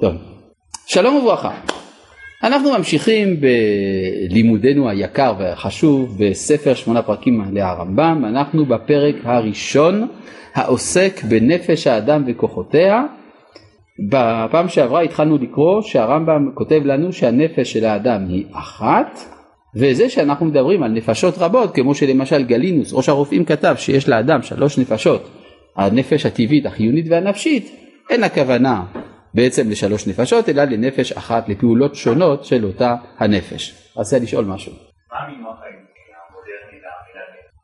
טוב, שלום וברכה. אנחנו ממשיכים בלימודנו היקר והחשוב בספר שמונה פרקים להרמב"ם, אנחנו בפרק הראשון העוסק בנפש האדם וכוחותיה. בפעם שעברה התחלנו לקרוא שהרמב"ם כותב לנו שהנפש של האדם היא אחת וזה שאנחנו מדברים על נפשות רבות כמו שלמשל גלינוס ראש הרופאים כתב שיש לאדם שלוש נפשות הנפש הטבעית החיונית והנפשית אין הכוונה בעצם לשלוש נפשות אלא לנפש אחת לפעולות שונות של אותה הנפש. רצה לשאול משהו.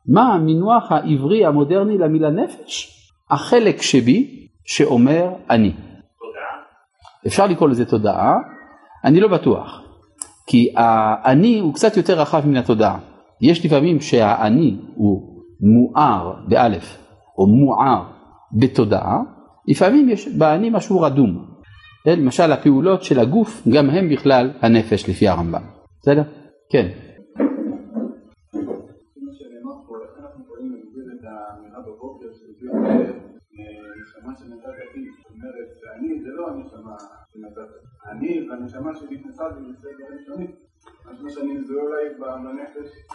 מה המינוח העברי המודרני למילה נפש? החלק שבי שאומר אני. אפשר לקרוא לזה תודעה, אני לא בטוח, כי האני הוא קצת יותר רחב מן התודעה. יש לפעמים שהאני הוא מואר באלף או מואר בתודעה, לפעמים יש באני משהו רדום. למשל הפעולות של הגוף גם הם בכלל הנפש לפי הרמב"ם. בסדר? כן.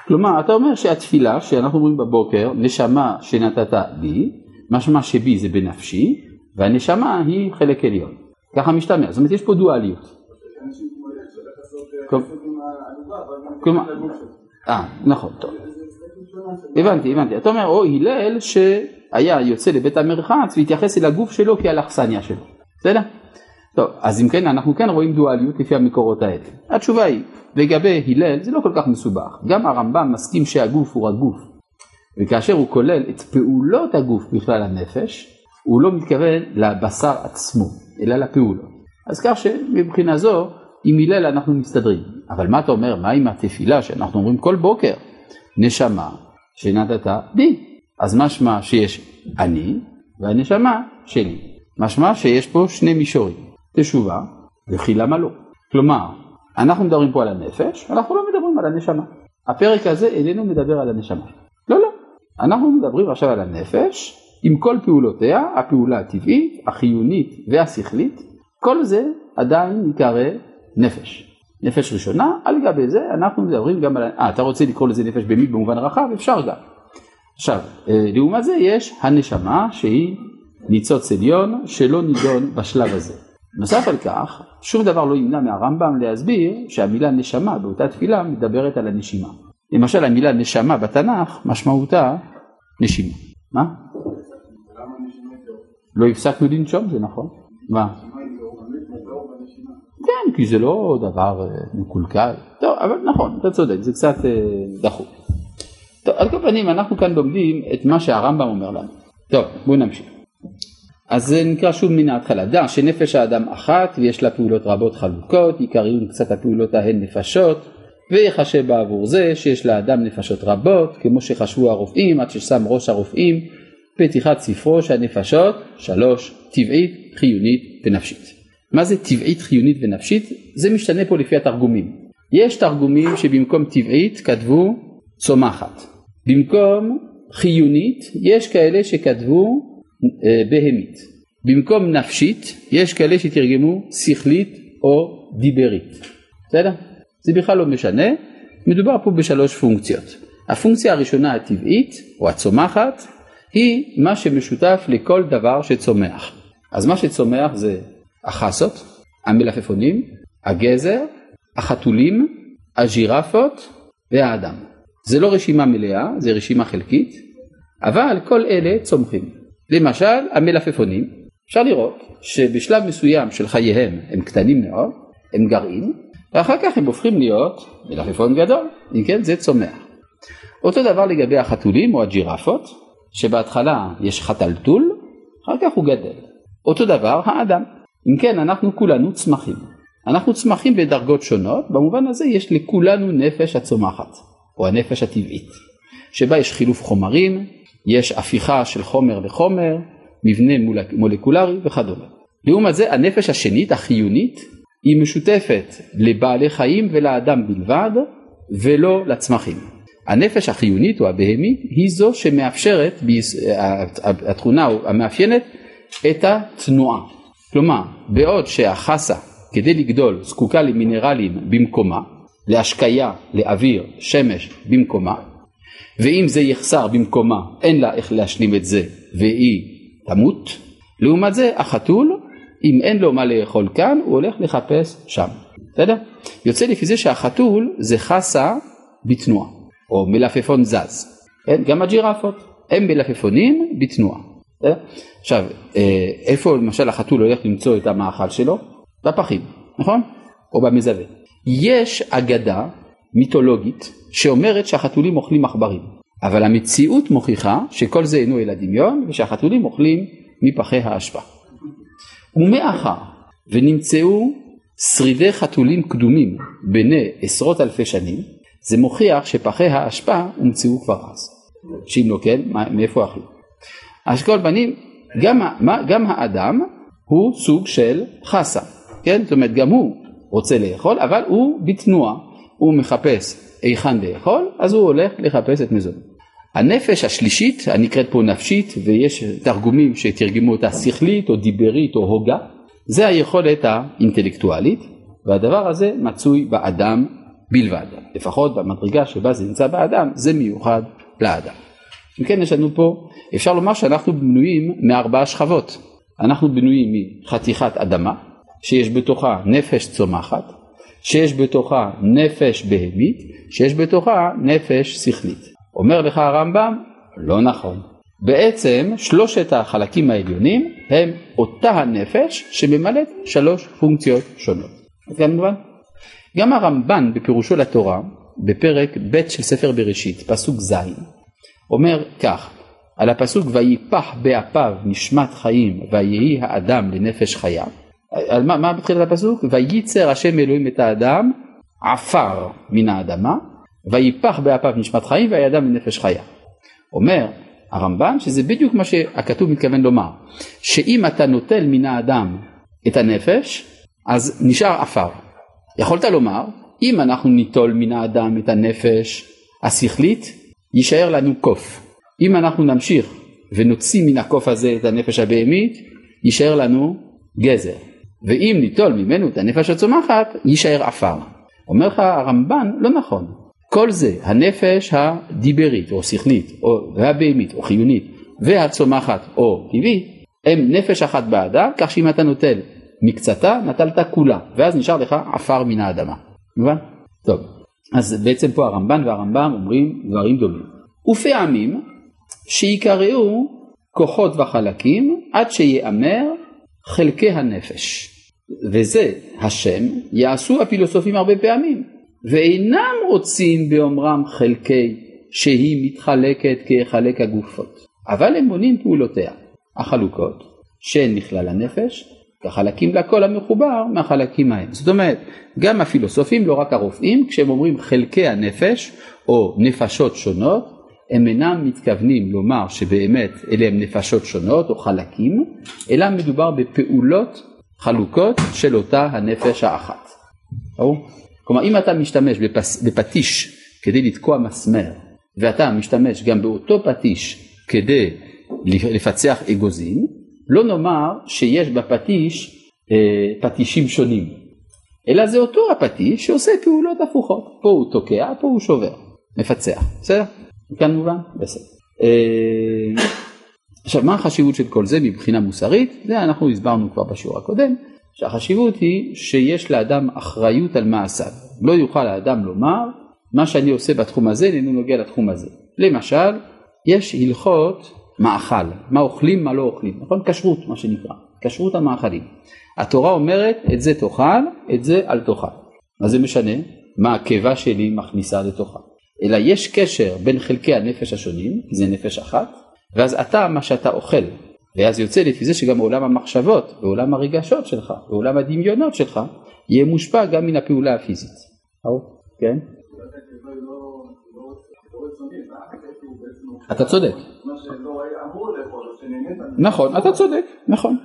כלומר אתה אומר שהתפילה שאנחנו אומרים בבוקר נשמה שנתת לי משמע שבי זה בנפשי והנשמה היא חלק עליון ככה משתמע זאת אומרת יש פה דואליות. אה נכון טוב הבנתי הבנתי אתה אומר או הלל שהיה יוצא לבית המרחץ והתייחס אל הגוף שלו כאל אכסניה שלו בסדר? טוב, אז אם כן, אנחנו כן רואים דואליות לפי המקורות האלה. התשובה היא, לגבי הלל זה לא כל כך מסובך. גם הרמב"ם מסכים שהגוף הוא רק גוף. וכאשר הוא כולל את פעולות הגוף בכלל הנפש, הוא לא מתכוון לבשר עצמו, אלא לפעולות. אז כך שמבחינה זו, עם הלל אנחנו מסתדרים. אבל מה אתה אומר, מה עם התפילה שאנחנו אומרים כל בוקר? נשמה שנתת בי. אז משמע שיש אני והנשמה שלי. משמע שיש פה שני מישורים. תשובה, וכי למה לא? כלומר, אנחנו מדברים פה על הנפש, אנחנו לא מדברים על הנשמה. הפרק הזה איננו מדבר על הנשמה. לא, לא. אנחנו מדברים עכשיו על הנפש, עם כל פעולותיה, הפעולה הטבעית, החיונית והשכלית, כל זה עדיין ייקרא נפש. נפש ראשונה, על גבי זה אנחנו מדברים גם על... אה, אתה רוצה לקרוא לזה נפש במי במובן רחב? אפשר גם. עכשיו, אה, לעומת זה יש הנשמה שהיא ניצוץ עליון שלא נידון בשלב הזה. נוסף על כך, שום דבר לא ימנע מהרמב"ם להסביר שהמילה נשמה באותה תפילה מדברת על הנשימה. למשל המילה נשמה בתנ"ך משמעותה נשימה. מה? לא הפסקנו לנשום זה נכון. מה? כן, כי זה לא דבר אה, מקולקל. טוב, אבל נכון, אתה צודק, זה קצת אה, דחוף. טוב, על כל פנים אנחנו כאן לומדים את מה שהרמב"ם אומר לנו. טוב, בואו נמשיך. אז זה נקרא שוב מן ההתחלה, דע שנפש האדם אחת ויש לה פעולות רבות חלוקות, עיקריות קצת הפעולות ההן נפשות, ויחשב בעבור זה שיש לאדם נפשות רבות, כמו שחשבו הרופאים עד ששם ראש הרופאים פתיחת ספרו שהנפשות שלוש, טבעית, חיונית ונפשית. מה זה טבעית, חיונית ונפשית? זה משתנה פה לפי התרגומים. יש תרגומים שבמקום טבעית כתבו צומחת, במקום חיונית יש כאלה שכתבו אה, בהמית. במקום נפשית יש כאלה שתרגמו שכלית או דיברית. בסדר? זה בכלל לא משנה, מדובר פה בשלוש פונקציות. הפונקציה הראשונה הטבעית או הצומחת היא מה שמשותף לכל דבר שצומח. אז מה שצומח זה החסות, המלפפונים, הגזר, החתולים, הג'ירפות והאדם. זה לא רשימה מלאה, זה רשימה חלקית, אבל כל אלה צומחים. למשל המלפפונים, אפשר לראות שבשלב מסוים של חייהם הם קטנים מאוד, הם גרעין, ואחר כך הם הופכים להיות מלפפון גדול, אם כן זה צומח. אותו דבר לגבי החתולים או הג'ירפות, שבהתחלה יש חתלתול, אחר כך הוא גדל. אותו דבר האדם. אם כן אנחנו כולנו צמחים. אנחנו צמחים בדרגות שונות, במובן הזה יש לכולנו נפש הצומחת, או הנפש הטבעית, שבה יש חילוף חומרים, יש הפיכה של חומר לחומר, מבנה מולקולרי וכדומה. לעומת זה הנפש השנית החיונית היא משותפת לבעלי חיים ולאדם בלבד ולא לצמחים. הנפש החיונית או הבהמית היא זו שמאפשרת, התכונה המאפיינת את התנועה. כלומר, בעוד שהחסה כדי לגדול זקוקה למינרלים במקומה, להשקיה, לאוויר, שמש במקומה, ואם זה יחסר במקומה אין לה איך להשלים את זה והיא תמות, לעומת זה החתול אם אין לו מה לאכול כאן הוא הולך לחפש שם, בסדר? יוצא לפי זה שהחתול זה חסה בתנועה או מלפפון זז, כן? גם הג'ירפות הם מלפפונים בתנועה. עכשיו אה, איפה למשל החתול הולך למצוא את המאכל שלו? בפחים, נכון? או במזווה. יש אגדה מיתולוגית שאומרת שהחתולים אוכלים עכברים, אבל המציאות מוכיחה שכל זה אינו אלא דמיון ושהחתולים אוכלים מפחי האשפה. ומאחר ונמצאו שרידי חתולים קדומים בני עשרות אלפי שנים, זה מוכיח שפחי האשפה הומצאו כבר אז. שאם לא כן, מאיפה אכלו? אז כל פנים, גם, גם האדם הוא סוג של חסה, כן? זאת אומרת, גם הוא רוצה לאכול, אבל הוא בתנועה, הוא מחפש היכן לאכול, אז הוא הולך לחפש את מזונו. הנפש השלישית, הנקראת פה נפשית, ויש תרגומים שתרגמו אותה שכלית או דיברית או הוגה, זה היכולת האינטלקטואלית, והדבר הזה מצוי באדם בלבד, לפחות במדרגה שבה זה נמצא באדם, זה מיוחד לאדם. אם כן, יש לנו פה, אפשר לומר שאנחנו בנויים מארבעה שכבות. אנחנו בנויים מחתיכת אדמה, שיש בתוכה נפש צומחת, שיש בתוכה נפש בהמית, שיש בתוכה נפש שכלית. אומר לך הרמב"ם, לא נכון. בעצם שלושת החלקים העליונים הם אותה הנפש שממלאת שלוש פונקציות שונות. כמובן. גם הרמב"ן בפירושו לתורה, בפרק ב' של ספר בראשית, פסוק ז', אומר כך, על הפסוק ויפח באפיו נשמת חיים ויהי האדם לנפש חיה. על מה, מה בתחילת הפסוק? וייצר השם אלוהים את האדם עפר מן האדמה ויפח באפיו נשמת חיים ויהי האדם לנפש חיה. אומר הרמב"ן שזה בדיוק מה שהכתוב מתכוון לומר, שאם אתה נוטל מן האדם את הנפש אז נשאר עפר. יכולת לומר אם אנחנו ניטול מן האדם את הנפש השכלית יישאר לנו קוף. אם אנחנו נמשיך ונוציא מן הקוף הזה את הנפש הבהמית, יישאר לנו גזר. ואם ניטול ממנו את הנפש הצומחת, יישאר עפר. אומר לך הרמב"ן, לא נכון. כל זה, הנפש הדיברית או שכלית או והבהמית או חיונית והצומחת או טבעית, הם נפש אחת באדם, כך שאם אתה נוטל מקצתה, נטלת כולה, ואז נשאר לך עפר מן האדמה. מובן? טוב, אז בעצם פה הרמב"ן והרמב"ם אומרים דברים דומים. ופעמים שיקראו כוחות וחלקים עד שיאמר חלקי הנפש. וזה השם יעשו הפילוסופים הרבה פעמים ואינם רוצים באומרם חלקי שהיא מתחלקת כחלק הגופות אבל הם מונים פעולותיה החלוקות שהן מכלל הנפש כחלקים לכל המחובר מהחלקים ההם. זאת אומרת, גם הפילוסופים, לא רק הרופאים, כשהם אומרים חלקי הנפש או נפשות שונות, הם אינם מתכוונים לומר שבאמת אלה הם נפשות שונות או חלקים, אלא מדובר בפעולות חלוקות של אותה הנפש האחת. ברור? כלומר אם אתה משתמש בפס, בפטיש כדי לתקוע מסמר ואתה משתמש גם באותו פטיש כדי לפצח אגוזים, לא נאמר שיש בפטיש אה, פטישים שונים, אלא זה אותו הפטיש שעושה פעולות הפוכות, פה הוא תוקע, פה הוא שובר, מפצח, בסדר? כאן מובן? בסדר. אה, עכשיו מה החשיבות של כל זה מבחינה מוסרית? זה אנחנו הסברנו כבר בשיעור הקודם, שהחשיבות היא שיש לאדם אחריות על מעשיו. לא יוכל האדם לומר מה שאני עושה בתחום הזה איננו נוגע לתחום הזה. למשל, יש הלכות מאכל, מה אוכלים מה לא אוכלים, נכון? כשרות מה שנקרא, כשרות המאכלים. התורה אומרת את זה תאכל, את זה אל תאכל. מה זה משנה? מה הקיבה שלי מכניסה לתוכה. אלא יש קשר בין חלקי הנפש השונים, זה נפש אחת, ואז אתה מה שאתה אוכל, ואז יוצא לפי זה שגם עולם המחשבות ועולם הרגשות שלך ועולם הדמיונות שלך יהיה מושפע גם מן הפעולה הפיזית. כן? אתה צודק. נכון, אתה צודק, נכון.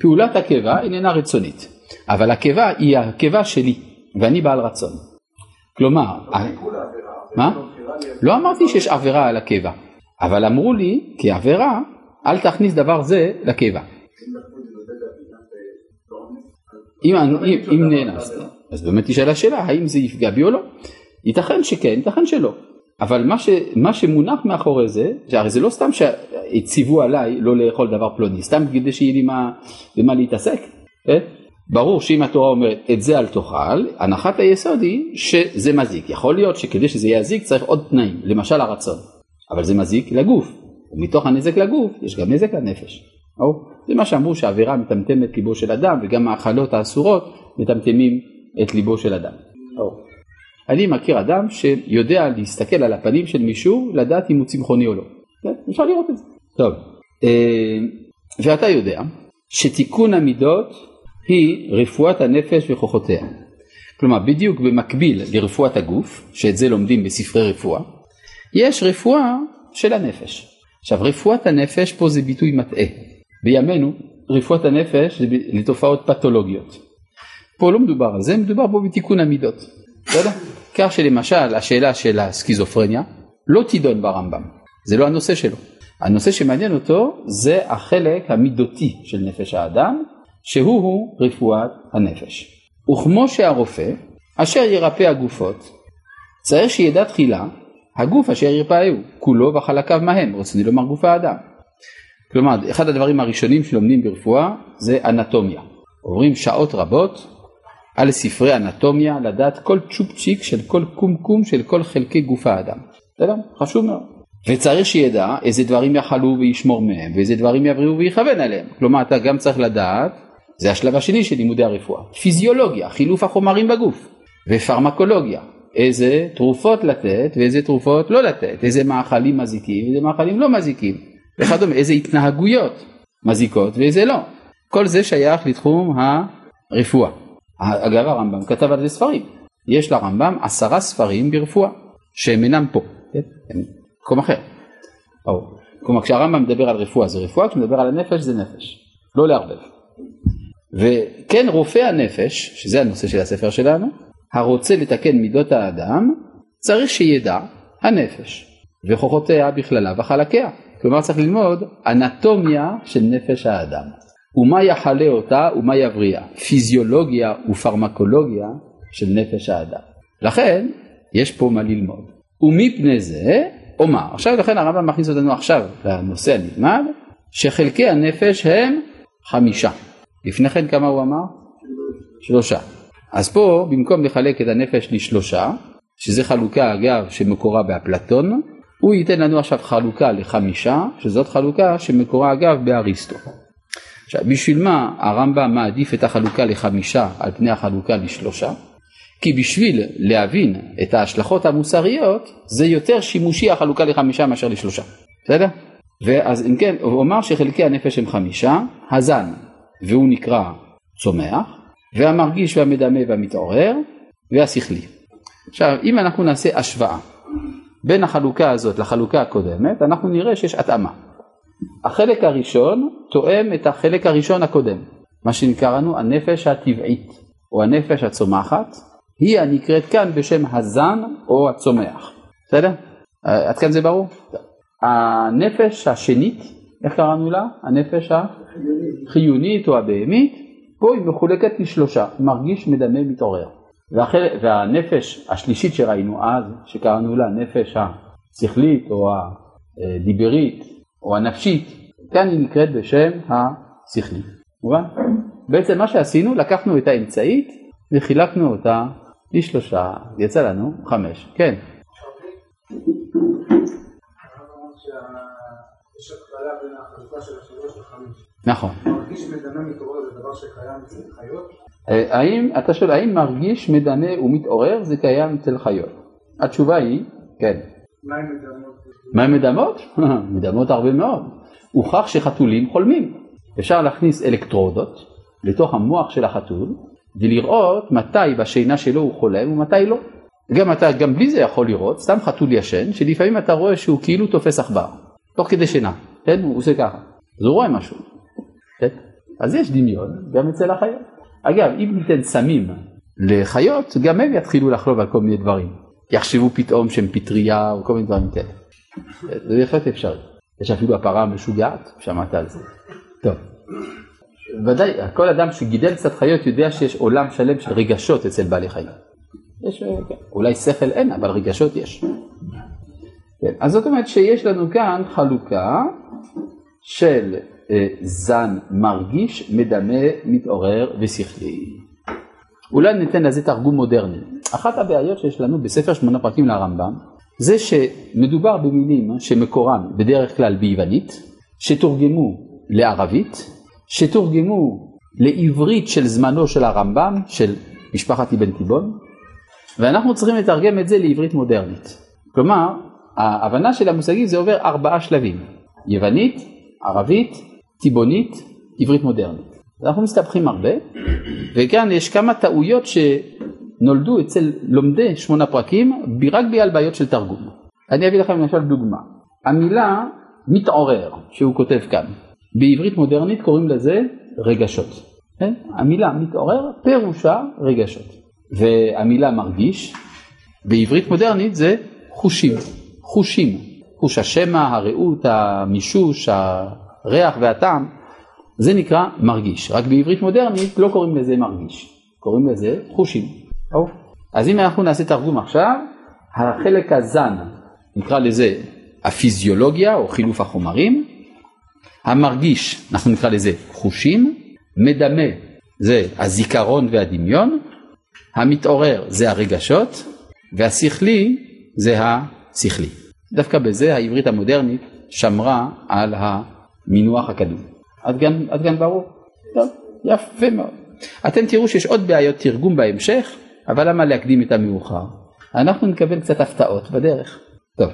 פעולת הקיבה איננה רצונית, אבל הקיבה היא הקיבה שלי, ואני בעל רצון. כלומר, מה? לא אמרתי שיש עבירה על הקיבה, אבל אמרו לי כעבירה אל תכניס דבר זה לקיבה. אם, אם, אם נאנס, אז באמת תשאל השאלה האם זה יפגע בי או לא. ייתכן שכן, ייתכן שלא. אבל מה, ש, מה שמונח מאחורי זה, שהרי זה לא סתם שהציוו עליי לא לאכול דבר פלוני, סתם כדי שיהיה לי מה, במה להתעסק. כן? ברור שאם התורה אומרת את זה אל תאכל, הנחת היסוד היא שזה מזיק. יכול להיות שכדי שזה יזיק צריך עוד תנאים, למשל הרצון. אבל זה מזיק לגוף, ומתוך הנזק לגוף יש גם נזק לנפש. או, זה מה שאמרו שהאווירה מטמטמת ליבו של אדם וגם האכלות האסורות מטמטמים את ליבו של אדם. או. אני מכיר אדם שיודע להסתכל על הפנים של מישהו לדעת אם הוא צמחוני או לא. כן, אפשר לראות את זה. טוב, אה, ואתה יודע שתיקון המידות היא רפואת הנפש וכוחותיה. כלומר בדיוק במקביל לרפואת הגוף, שאת זה לומדים בספרי רפואה, יש רפואה של הנפש. עכשיו רפואת הנפש פה זה ביטוי מטעה. בימינו רפואת הנפש זה לתופעות פתולוגיות. פה לא מדובר על זה, מדובר פה בתיקון המידות. בסדר? כך שלמשל השאלה של הסכיזופרניה לא תידון ברמב"ם, זה לא הנושא שלו. הנושא שמעניין אותו זה החלק המידותי של נפש האדם, שהוא הוא רפואת הנפש. וכמו שהרופא, אשר ירפא הגופות, צריך שידע תחילה הגוף אשר ירפאהו, כולו וחלקיו מהם, רציני לומר גוף האדם. כלומר, אחד הדברים הראשונים שלומדים ברפואה זה אנטומיה. עוברים שעות רבות על ספרי אנטומיה, לדעת כל צ'ופצ'יק של כל קומקום של כל חלקי גוף האדם. בסדר? חשוב מאוד. וצריך שידע איזה דברים יחלו וישמור מהם, ואיזה דברים יבריאו ויכוון עליהם. כלומר, אתה גם צריך לדעת, זה השלב השני של לימודי הרפואה. פיזיולוגיה, חילוף החומרים בגוף, ופרמקולוגיה, איזה תרופות לתת ואיזה תרופות לא לתת, איזה מאכלים מזיקים ואיזה מאכלים לא מזיקים, וכדומה, איזה התנהגויות מזיקות ואיזה לא. כל זה שייך לתחום הרפואה. אגב הרמב"ם כתב על זה ספרים, יש לרמב"ם עשרה ספרים ברפואה שהם אינם פה, כן? הם במקום אחר. כלומר כשהרמב"ם מדבר על רפואה זה רפואה, כשהוא מדבר על הנפש זה נפש, לא לערבב. וכן רופא הנפש, שזה הנושא של הספר שלנו, הרוצה לתקן מידות האדם, צריך שידע הנפש, וכוחותיה בכללה וחלקיה. כלומר צריך ללמוד אנטומיה של נפש האדם. ומה יחלה אותה ומה יבריאה, פיזיולוגיה ופרמקולוגיה של נפש האדם. לכן יש פה מה ללמוד. ומפני זה אומר, עכשיו לכן הרמב"ם מכניס אותנו עכשיו לנושא הנלמד, שחלקי הנפש הם חמישה. לפני כן כמה הוא אמר? שלושה. אז פה במקום לחלק את הנפש לשלושה, שזה חלוקה אגב שמקורה באפלטון, הוא ייתן לנו עכשיו חלוקה לחמישה, שזאת חלוקה שמקורה אגב באריסטו. עכשיו בשביל מה הרמב"ם מעדיף את החלוקה לחמישה על פני החלוקה לשלושה? כי בשביל להבין את ההשלכות המוסריות זה יותר שימושי החלוקה לחמישה מאשר לשלושה, בסדר? ואז אם כן הוא אומר שחלקי הנפש הם חמישה, הזן והוא נקרא צומח, והמרגיש והמדמה והמתעורר והשכלי. עכשיו אם אנחנו נעשה השוואה בין החלוקה הזאת לחלוקה הקודמת אנחנו נראה שיש התאמה. החלק הראשון תואם את החלק הראשון הקודם, מה שנקראנו הנפש הטבעית או הנפש הצומחת, היא הנקראת כאן בשם הזן או הצומח. בסדר? עד כאן זה ברור? הנפש השנית, איך קראנו לה? הנפש החיונית או הבהמית, פה היא מחולקת לשלושה, מרגיש, מדמה, מתעורר. והחל... והנפש השלישית שראינו אז, שקראנו לה נפש השכלית או הדיברית או הנפשית, כאן היא נקראת בשם השכלי. מובן? בעצם מה שעשינו, לקחנו את האמצעית וחילקנו אותה לשלושה, יצא לנו חמש. כן. נכון. מרגיש מדמה מתעורר זה דבר שקיים אצל חיות? אה, האם, אתה שואל, האם מרגיש מדמה ומתעורר זה קיים אצל חיות? התשובה היא, כן. מה עם מדמות? מה עם מדמות? מדמות הרבה מאוד. הוכח שחתולים חולמים. אפשר להכניס אלקטרודות לתוך המוח של החתול ולראות מתי בשינה שלו הוא חולם ומתי לא. גם אתה גם בלי זה יכול לראות, סתם חתול ישן, שלפעמים אתה רואה שהוא כאילו תופס עכבר, תוך כדי שינה, כן? הוא עושה ככה, אז הוא רואה משהו, כן? אז יש דמיון גם אצל החיות. אגב, אם ניתן סמים לחיות, גם הם יתחילו לחלוב על כל מיני דברים. יחשבו פתאום שהם פטריה או כל מיני דברים כאלה. זה בהחלט אפשרי. יש אפילו הפרה המשוגעת, שמעת על זה. טוב. ודאי, כל אדם שגידל קצת חיות יודע שיש עולם שלם של רגשות אצל בעלי חיים. יש, כן. אולי שכל אין, אבל רגשות יש. כן. אז זאת אומרת שיש לנו כאן חלוקה של אה, זן מרגיש, מדמה, מתעורר ושכלי. אולי ניתן לזה תרגום מודרני. אחת הבעיות שיש לנו בספר שמונה פרקים לרמב"ם זה שמדובר במילים שמקורן בדרך כלל ביוונית, שתורגמו לערבית, שתורגמו לעברית של זמנו של הרמב"ם, של משפחת אבן תיבון, ואנחנו צריכים לתרגם את זה לעברית מודרנית. כלומר, ההבנה של המושגים זה עובר ארבעה שלבים, יוונית, ערבית, טיבונית, עברית מודרנית. אנחנו מסתבכים הרבה, וכאן יש כמה טעויות שנולדו אצל לומדי שמונה פרקים רק בגלל בעיות של תרגום. אני אביא לכם למשל דוגמה. המילה מתעורר, שהוא כותב כאן, בעברית מודרנית קוראים לזה רגשות. כן? המילה מתעורר פירושה רגשות. והמילה מרגיש בעברית מודרנית זה חושים. חושים. חוש השמע, הרעות, המישוש, הריח והטעם, זה נקרא מרגיש. רק בעברית מודרנית לא קוראים לזה מרגיש, קוראים לזה חושים. או. אז אם אנחנו נעשה תרגום עכשיו, החלק הזן, נקרא לזה הפיזיולוגיה או חילוף החומרים, המרגיש, אנחנו נקרא לזה חושים, מדמה זה הזיכרון והדמיון, המתעורר זה הרגשות, והשכלי זה השכלי. דווקא בזה העברית המודרנית שמרה על המינוח הקדום. עד כאן, עד כאן ברור? טוב, יפה מאוד. אתם תראו שיש עוד בעיות תרגום בהמשך, אבל למה להקדים את המאוחר? אנחנו נקבל קצת הפתעות בדרך. טוב.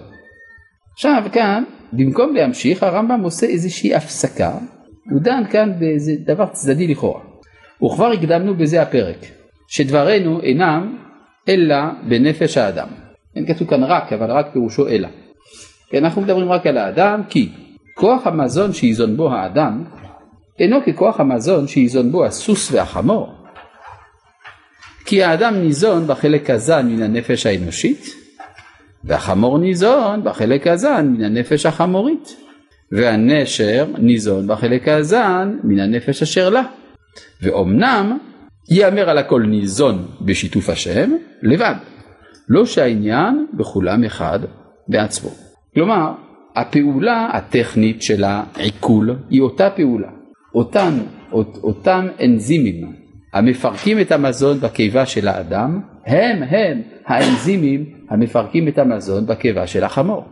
עכשיו כאן, במקום להמשיך, הרמב"ם עושה איזושהי הפסקה, הוא דן כאן באיזה דבר צדדי לכאורה. וכבר הקדמנו בזה הפרק, שדברינו אינם אלא בנפש האדם. אין כתוב כאן רק, אבל רק פירושו אלא. כן, אנחנו מדברים רק על האדם כי כוח המזון שיזון בו האדם אינו ככוח המזון שיזון בו הסוס והחמור. כי האדם ניזון בחלק הזן מן הנפש האנושית והחמור ניזון בחלק הזן מן הנפש החמורית והנשר ניזון בחלק הזן מן הנפש אשר לה. ואומנם ייאמר על הכל ניזון בשיתוף השם לבד, לא שהעניין בכולם אחד בעצמו. כלומר, הפעולה הטכנית של העיכול היא אותה פעולה. אותן, אות, אותם אנזימים המפרקים את המזון בקיבה של האדם, הם הם האנזימים המפרקים את המזון בקיבה של החמור.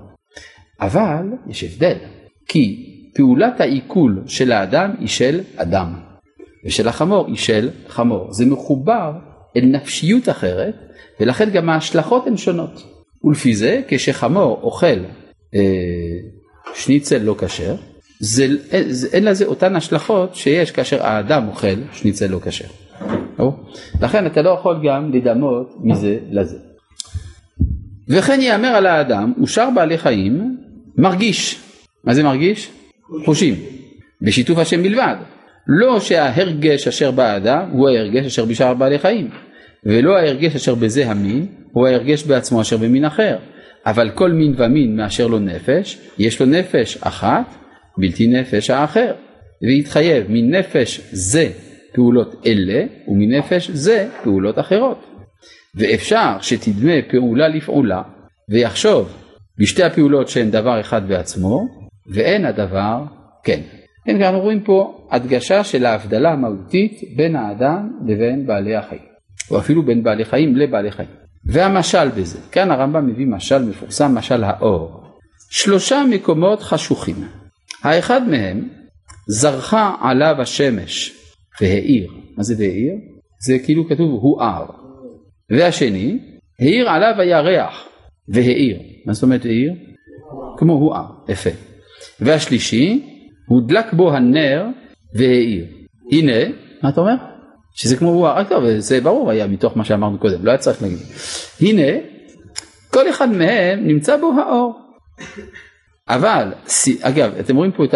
אבל יש הבדל, כי פעולת העיכול של האדם היא של אדם, ושל החמור היא של חמור. זה מחובר אל נפשיות אחרת, ולכן גם ההשלכות הן שונות. ולפי זה, כשחמור אוכל אה, שניצל לא כשר, זה, זה, אין לזה אותן השלכות שיש כאשר האדם אוכל שניצל לא כשר. לכן אתה לא יכול גם לדמות מזה לזה. וכן ייאמר על האדם ושאר בעלי חיים מרגיש. מה זה מרגיש? חושים. בשיתוף השם בלבד. לא שההרגש אשר באדם הוא ההרגש אשר בשאר בעלי חיים. ולא ההרגש אשר בזה המין הוא ההרגש בעצמו אשר במין אחר. אבל כל מין ומין מאשר לו נפש, יש לו נפש אחת, בלתי נפש האחר. ויתחייב מנפש זה פעולות אלה ומנפש זה פעולות אחרות. ואפשר שתדמה פעולה לפעולה ויחשוב בשתי הפעולות שהן דבר אחד בעצמו ואין הדבר כן. כן, אנחנו רואים פה הדגשה של ההבדלה המהותית בין האדם לבין בעלי החיים, או אפילו בין בעלי חיים לבעלי חיים. והמשל בזה, כאן הרמב"ם מביא משל מפורסם, משל האור. שלושה מקומות חשוכים. האחד מהם זרחה עליו השמש והאיר. מה זה והאיר? זה כאילו כתוב הואר. והשני, האיר עליו הירח והאיר. מה זאת אומרת האיר? כמו הואר, יפה. והשלישי, הודלק בו הנר והאיר. הנה, מה אתה אומר? שזה כמו הואר, טוב, זה ברור היה מתוך מה שאמרנו קודם, לא היה צריך להגיד. הנה, כל אחד מהם נמצא בו האור. אבל, אגב, אתם רואים פה את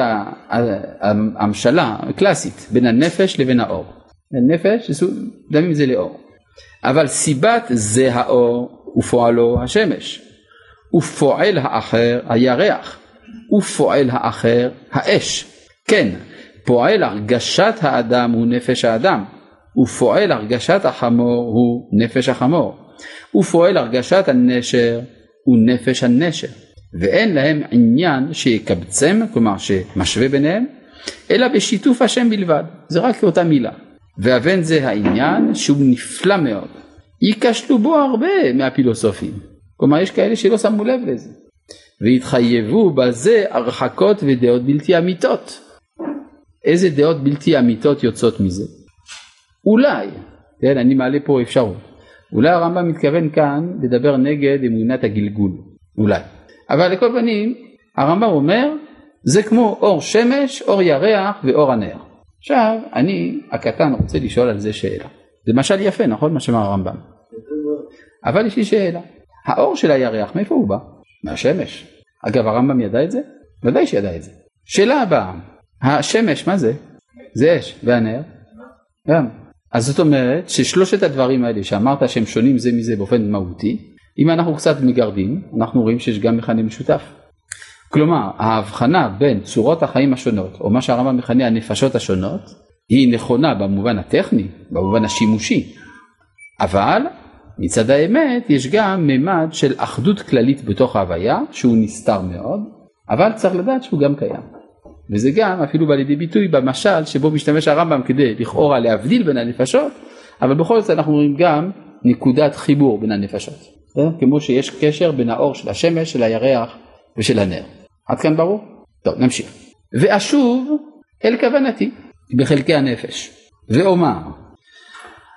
המשלה הקלאסית בין הנפש לבין האור. הנפש, דמים זה לאור. אבל סיבת זה האור ופועלו השמש. ופועל האחר הירח. ופועל האחר האש. כן, פועל הרגשת האדם הוא נפש האדם, ופועל הרגשת החמור הוא נפש החמור, ופועל הרגשת הנשר הוא נפש הנשר, ואין להם עניין שיקבצם, כלומר שמשווה ביניהם, אלא בשיתוף השם בלבד, זה רק אותה מילה. ואבן זה העניין שהוא נפלא מאוד. ייכשלו בו הרבה מהפילוסופים. כלומר יש כאלה שלא שמו לב לזה. והתחייבו בזה הרחקות ודעות בלתי אמיתות. איזה דעות בלתי אמיתות יוצאות מזה? אולי, כן, אני מעלה פה אפשרות, אולי הרמב"ם מתכוון כאן לדבר נגד אמונת הגלגול, אולי. אבל לכל פנים, הרמב"ם אומר, זה כמו אור שמש, אור ירח ואור הנר. עכשיו, אני הקטן רוצה לשאול על זה שאלה. זה משל יפה, נכון? מה שאמר הרמב"ם. אבל יש לי שאלה. האור של הירח, מאיפה הוא בא? מהשמש. אגב, הרמב"ם ידע את זה? ודאי שידע את זה. שאלה הבאה, השמש, מה זה? זה אש, והנר? גם. אז זאת אומרת ששלושת הדברים האלה שאמרת שהם שונים זה מזה באופן מהותי, אם אנחנו קצת מגרדים, אנחנו רואים שיש גם מכנה משותף. כלומר, ההבחנה בין צורות החיים השונות, או מה שהרמב"ם מכנה הנפשות השונות, היא נכונה במובן הטכני, במובן השימושי, אבל מצד האמת יש גם ממד של אחדות כללית בתוך ההוויה, שהוא נסתר מאוד, אבל צריך לדעת שהוא גם קיים. וזה גם אפילו בא לידי ביטוי במשל שבו משתמש הרמב"ם כדי לכאורה להבדיל בין הנפשות, אבל בכל זאת אנחנו רואים גם נקודת חיבור בין הנפשות. כמו שיש קשר בין האור של השמש, של הירח ושל הנר. עד כאן ברור? טוב, נמשיך. ואשוב אל כוונתי בחלקי הנפש, ואומר,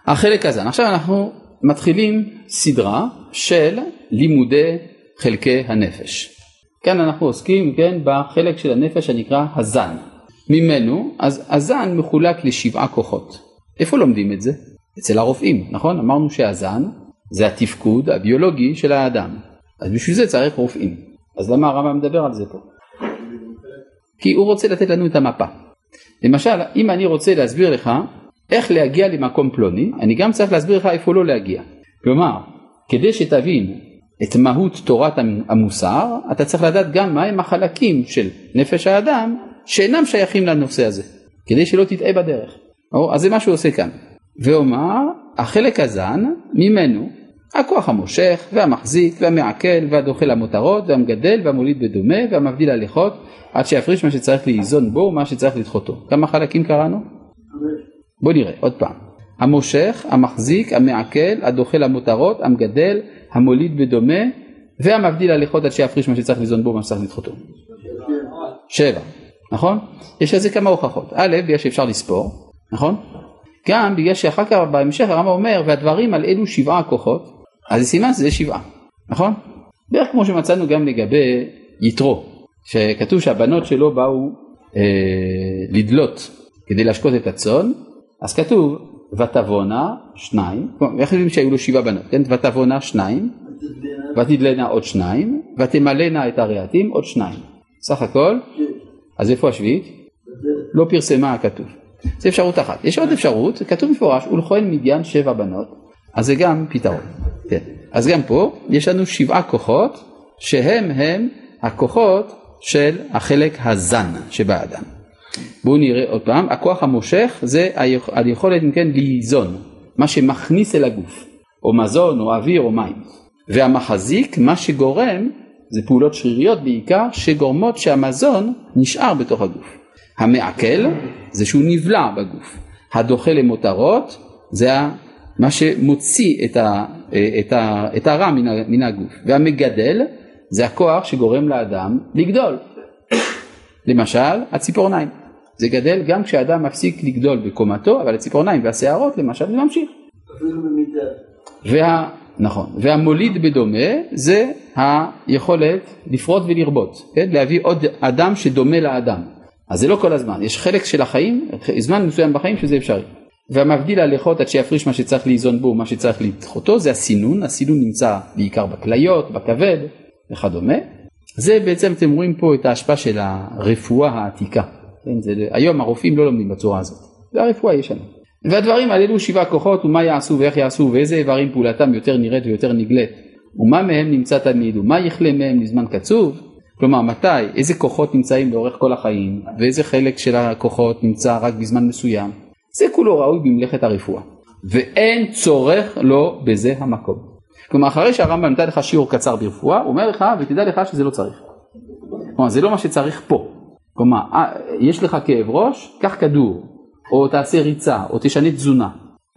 החלק הזה, עכשיו אנחנו מתחילים סדרה של לימודי חלקי הנפש. כאן אנחנו עוסקים, כן, בחלק של הנפש הנקרא הזן. ממנו, אז הזן מחולק לשבעה כוחות. איפה לומדים את זה? אצל הרופאים, נכון? אמרנו שהזן זה התפקוד הביולוגי של האדם. אז בשביל זה צריך רופאים. אז למה הרמב"ם מדבר על זה פה? כי הוא רוצה לתת לנו את המפה. למשל, אם אני רוצה להסביר לך איך להגיע למקום פלוני, אני גם צריך להסביר לך איפה לא להגיע. כלומר, כדי שתבין את מהות תורת המוסר, אתה צריך לדעת גם מהם החלקים של נפש האדם שאינם שייכים לנושא הזה, כדי שלא תטעה בדרך. או, אז זה מה שהוא עושה כאן. ואומר, החלק הזן, ממנו, הכוח המושך והמחזיק והמעכל והדוחה למותרות והמגדל והמוליד בדומה והמבדיל הליכות עד שיפריש מה שצריך לאיזון בו ומה שצריך לדחותו. כמה חלקים קראנו? בוא נראה עוד פעם. המושך, המחזיק, המעכל, הדוחה למותרות, המגדל, המוליד בדומה והמבדיל הליכות עד שיפריש מה שצריך לאיזון בו ומה שצריך לדחותו. שבע, נכון? יש לזה כמה הוכחות. א', בגלל שאפשר לספור, נכון? גם בגלל שאחר כך בהמשך הרמב"ם אומר והדברים על אלו שבעה כוחות אז זה סימן שזה שבעה, נכון? בערך כמו שמצאנו גם לגבי יתרו, שכתוב שהבנות שלו באו אה, לדלות כדי להשקות את הצאן, אז כתוב ותבונה שניים, איך יודעים שהיו לו שבעה בנות, כן? ותבונה שניים, ותדלנה עוד שניים, ותמלאנה את הרהטים עוד שניים. סך הכל, אז איפה השביעית? לא פרסמה הכתוב. זו אפשרות אחת. יש עוד אפשרות, כתוב מפורש, ולכהן מדיין שבע בנות, אז זה גם פתרון. כן. אז גם פה יש לנו שבעה כוחות שהם הם הכוחות של החלק הזן שבאדם. בואו נראה עוד פעם, הכוח המושך זה היכולת אם כן ליזון, מה שמכניס אל הגוף, או מזון או אוויר או מים. והמחזיק, מה שגורם, זה פעולות שריריות בעיקר, שגורמות שהמזון נשאר בתוך הגוף. המעכל זה שהוא נבלע בגוף. הדוחה למותרות זה מה שמוציא את, ה, את, ה, את הרע מן, מן הגוף, והמגדל זה הכוח שגורם לאדם לגדול. למשל, הציפורניים. זה גדל גם כשאדם מפסיק לגדול בקומתו, אבל הציפורניים והשערות למשל זה ממשיך. וה, נכון, והמוליד בדומה זה היכולת לפרוט ולרבות, כן? להביא עוד אדם שדומה לאדם. אז זה לא כל הזמן, יש חלק של החיים, זמן מסוים בחיים שזה אפשרי. והמבדיל הלכות עד שיפריש מה שצריך לאיזון בו ומה שצריך לדחותו זה הסינון, הסינון נמצא בעיקר בכליות, בכבד וכדומה. זה בעצם אתם רואים פה את ההשפעה של הרפואה העתיקה. כן, זה, היום הרופאים לא לומדים בצורה הזאת, זה הרפואה הישנה. והדברים הללו שבעה כוחות ומה יעשו ואיך יעשו ואיזה איברים פעולתם יותר נראית ויותר נגלית ומה מהם נמצא תמיד ומה יכלה מהם לזמן קצוב כלומר מתי, איזה כוחות נמצאים לאורך כל החיים ואיזה חלק של הכוחות נמצא רק בזמן מסוים, זה כולו ראוי במלאכת הרפואה ואין צורך לו בזה המקום. כלומר אחרי שהרמב"ם נתן לך שיעור קצר ברפואה הוא אומר לך ותדע לך שזה לא צריך. כלומר זה לא מה שצריך פה. כלומר אה, יש לך כאב ראש, קח כדור או תעשה ריצה או תשנה תזונה.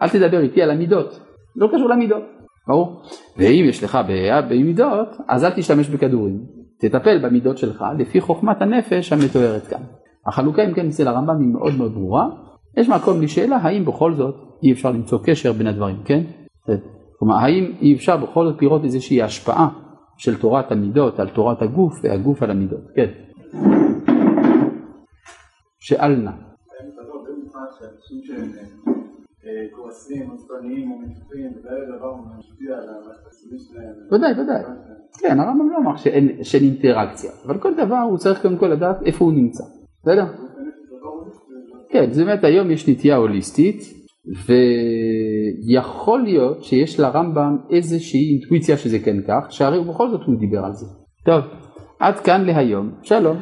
אל תדבר איתי על המידות, לא קשור למידות, ברור? ואם יש לך בעיה במידות אז אל תשתמש בכדורים. תטפל במידות שלך לפי חוכמת הנפש המתוארת כאן. החלוקה אם כן אצל הרמב"ם היא מאוד מאוד ברורה. יש מקום לשאלה האם בכל זאת אי אפשר למצוא קשר בין הדברים, כן? כלומר האם אי אפשר בכל זאת לראות איזושהי השפעה של תורת המידות על תורת הגוף והגוף על המידות, כן. שאל נא. כועסים, עצבניים או מתוחים, וכאלה דבר משפיע על המערכת שלהם. ודאי, ודאי. כן, הרמב"ם לא אמר שאין אינטראקציה, אבל כל דבר הוא צריך קודם כל לדעת איפה הוא נמצא, בסדר? כן, זאת אומרת היום יש נטייה הוליסטית, ויכול להיות שיש לרמב"ם איזושהי אינטואיציה שזה כן כך, שהרי בכל זאת הוא דיבר על זה. טוב, עד כאן להיום, שלום.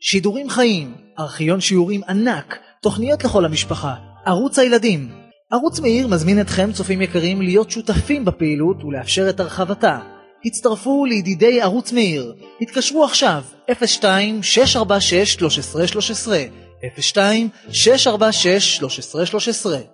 שידורים חיים, ארכיון שיעורים ענק, תוכניות לכל המשפחה, ערוץ הילדים. ערוץ מאיר מזמין אתכם צופים יקרים להיות שותפים בפעילות ולאפשר את הרחבתה. הצטרפו לידידי ערוץ מאיר. התקשרו עכשיו 02 646